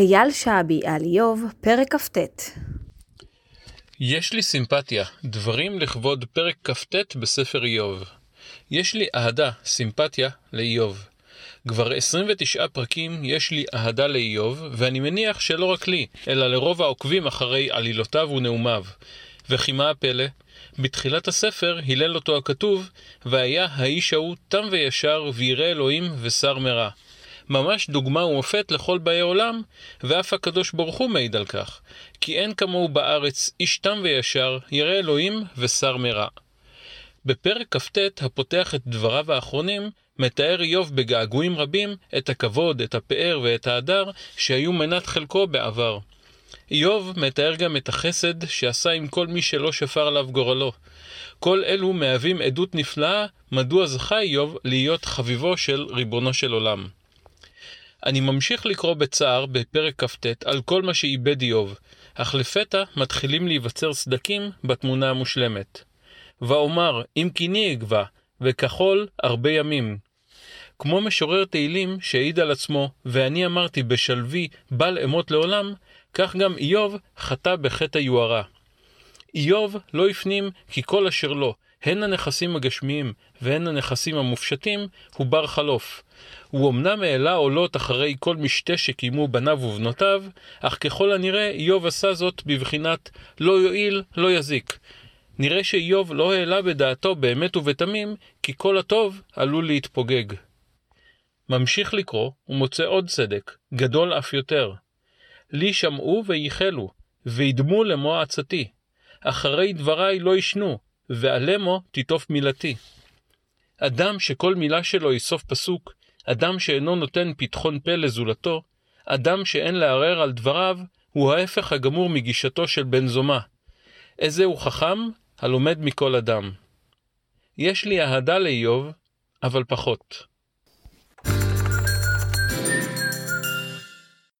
אייל שעבי על איוב, פרק כ"ט. יש לי סימפתיה, דברים לכבוד פרק כ"ט בספר איוב. יש לי אהדה, סימפתיה, לאיוב. כבר 29 פרקים יש לי אהדה לאיוב, ואני מניח שלא רק לי, אלא לרוב העוקבים אחרי עלילותיו ונאומיו. וכי מה הפלא? בתחילת הספר הילל אותו הכתוב, והיה האיש ההוא תם וישר, וירא אלוהים ושר מרע. ממש דוגמה ומופת לכל באי עולם, ואף הקדוש ברוך הוא מעיד על כך, כי אין כמוהו בארץ איש תם וישר, ירא אלוהים ושר מרע. בפרק כ"ט, הפותח את דבריו האחרונים, מתאר איוב בגעגועים רבים את הכבוד, את הפאר ואת ההדר שהיו מנת חלקו בעבר. איוב מתאר גם את החסד שעשה עם כל מי שלא שפר עליו גורלו. כל אלו מהווים עדות נפלאה מדוע זכה איוב להיות חביבו של ריבונו של עולם. אני ממשיך לקרוא בצער בפרק כ"ט על כל מה שאיבד איוב, אך לפתע מתחילים להיווצר סדקים בתמונה המושלמת. ואומר, אם קיני אגבה, וכחול הרבה ימים. כמו משורר תהילים שהעיד על עצמו, ואני אמרתי בשלוי בל אמות לעולם, כך גם איוב חטא בחטא היוהרה. איוב לא הפנים כי כל אשר לו, הן הנכסים הגשמיים והן הנכסים המופשטים, הוא בר חלוף. הוא אמנם העלה עולות אחרי כל משתה שקיימו בניו ובנותיו, אך ככל הנראה איוב עשה זאת בבחינת לא יועיל, לא יזיק. נראה שאיוב לא העלה בדעתו באמת ובתמים, כי כל הטוב עלול להתפוגג. ממשיך לקרוא, ומוצא עוד צדק, גדול אף יותר. לי שמעו וייחלו, וידמו למו עצתי. אחרי דבריי לא ישנו, ועלמו תיטוף מילתי. אדם שכל מילה שלו היא סוף פסוק, אדם שאינו נותן פתחון פה לזולתו, אדם שאין לערער על דבריו, הוא ההפך הגמור מגישתו של בן זומה. איזה הוא חכם? הלומד מכל אדם. יש לי אהדה לאיוב, אבל פחות.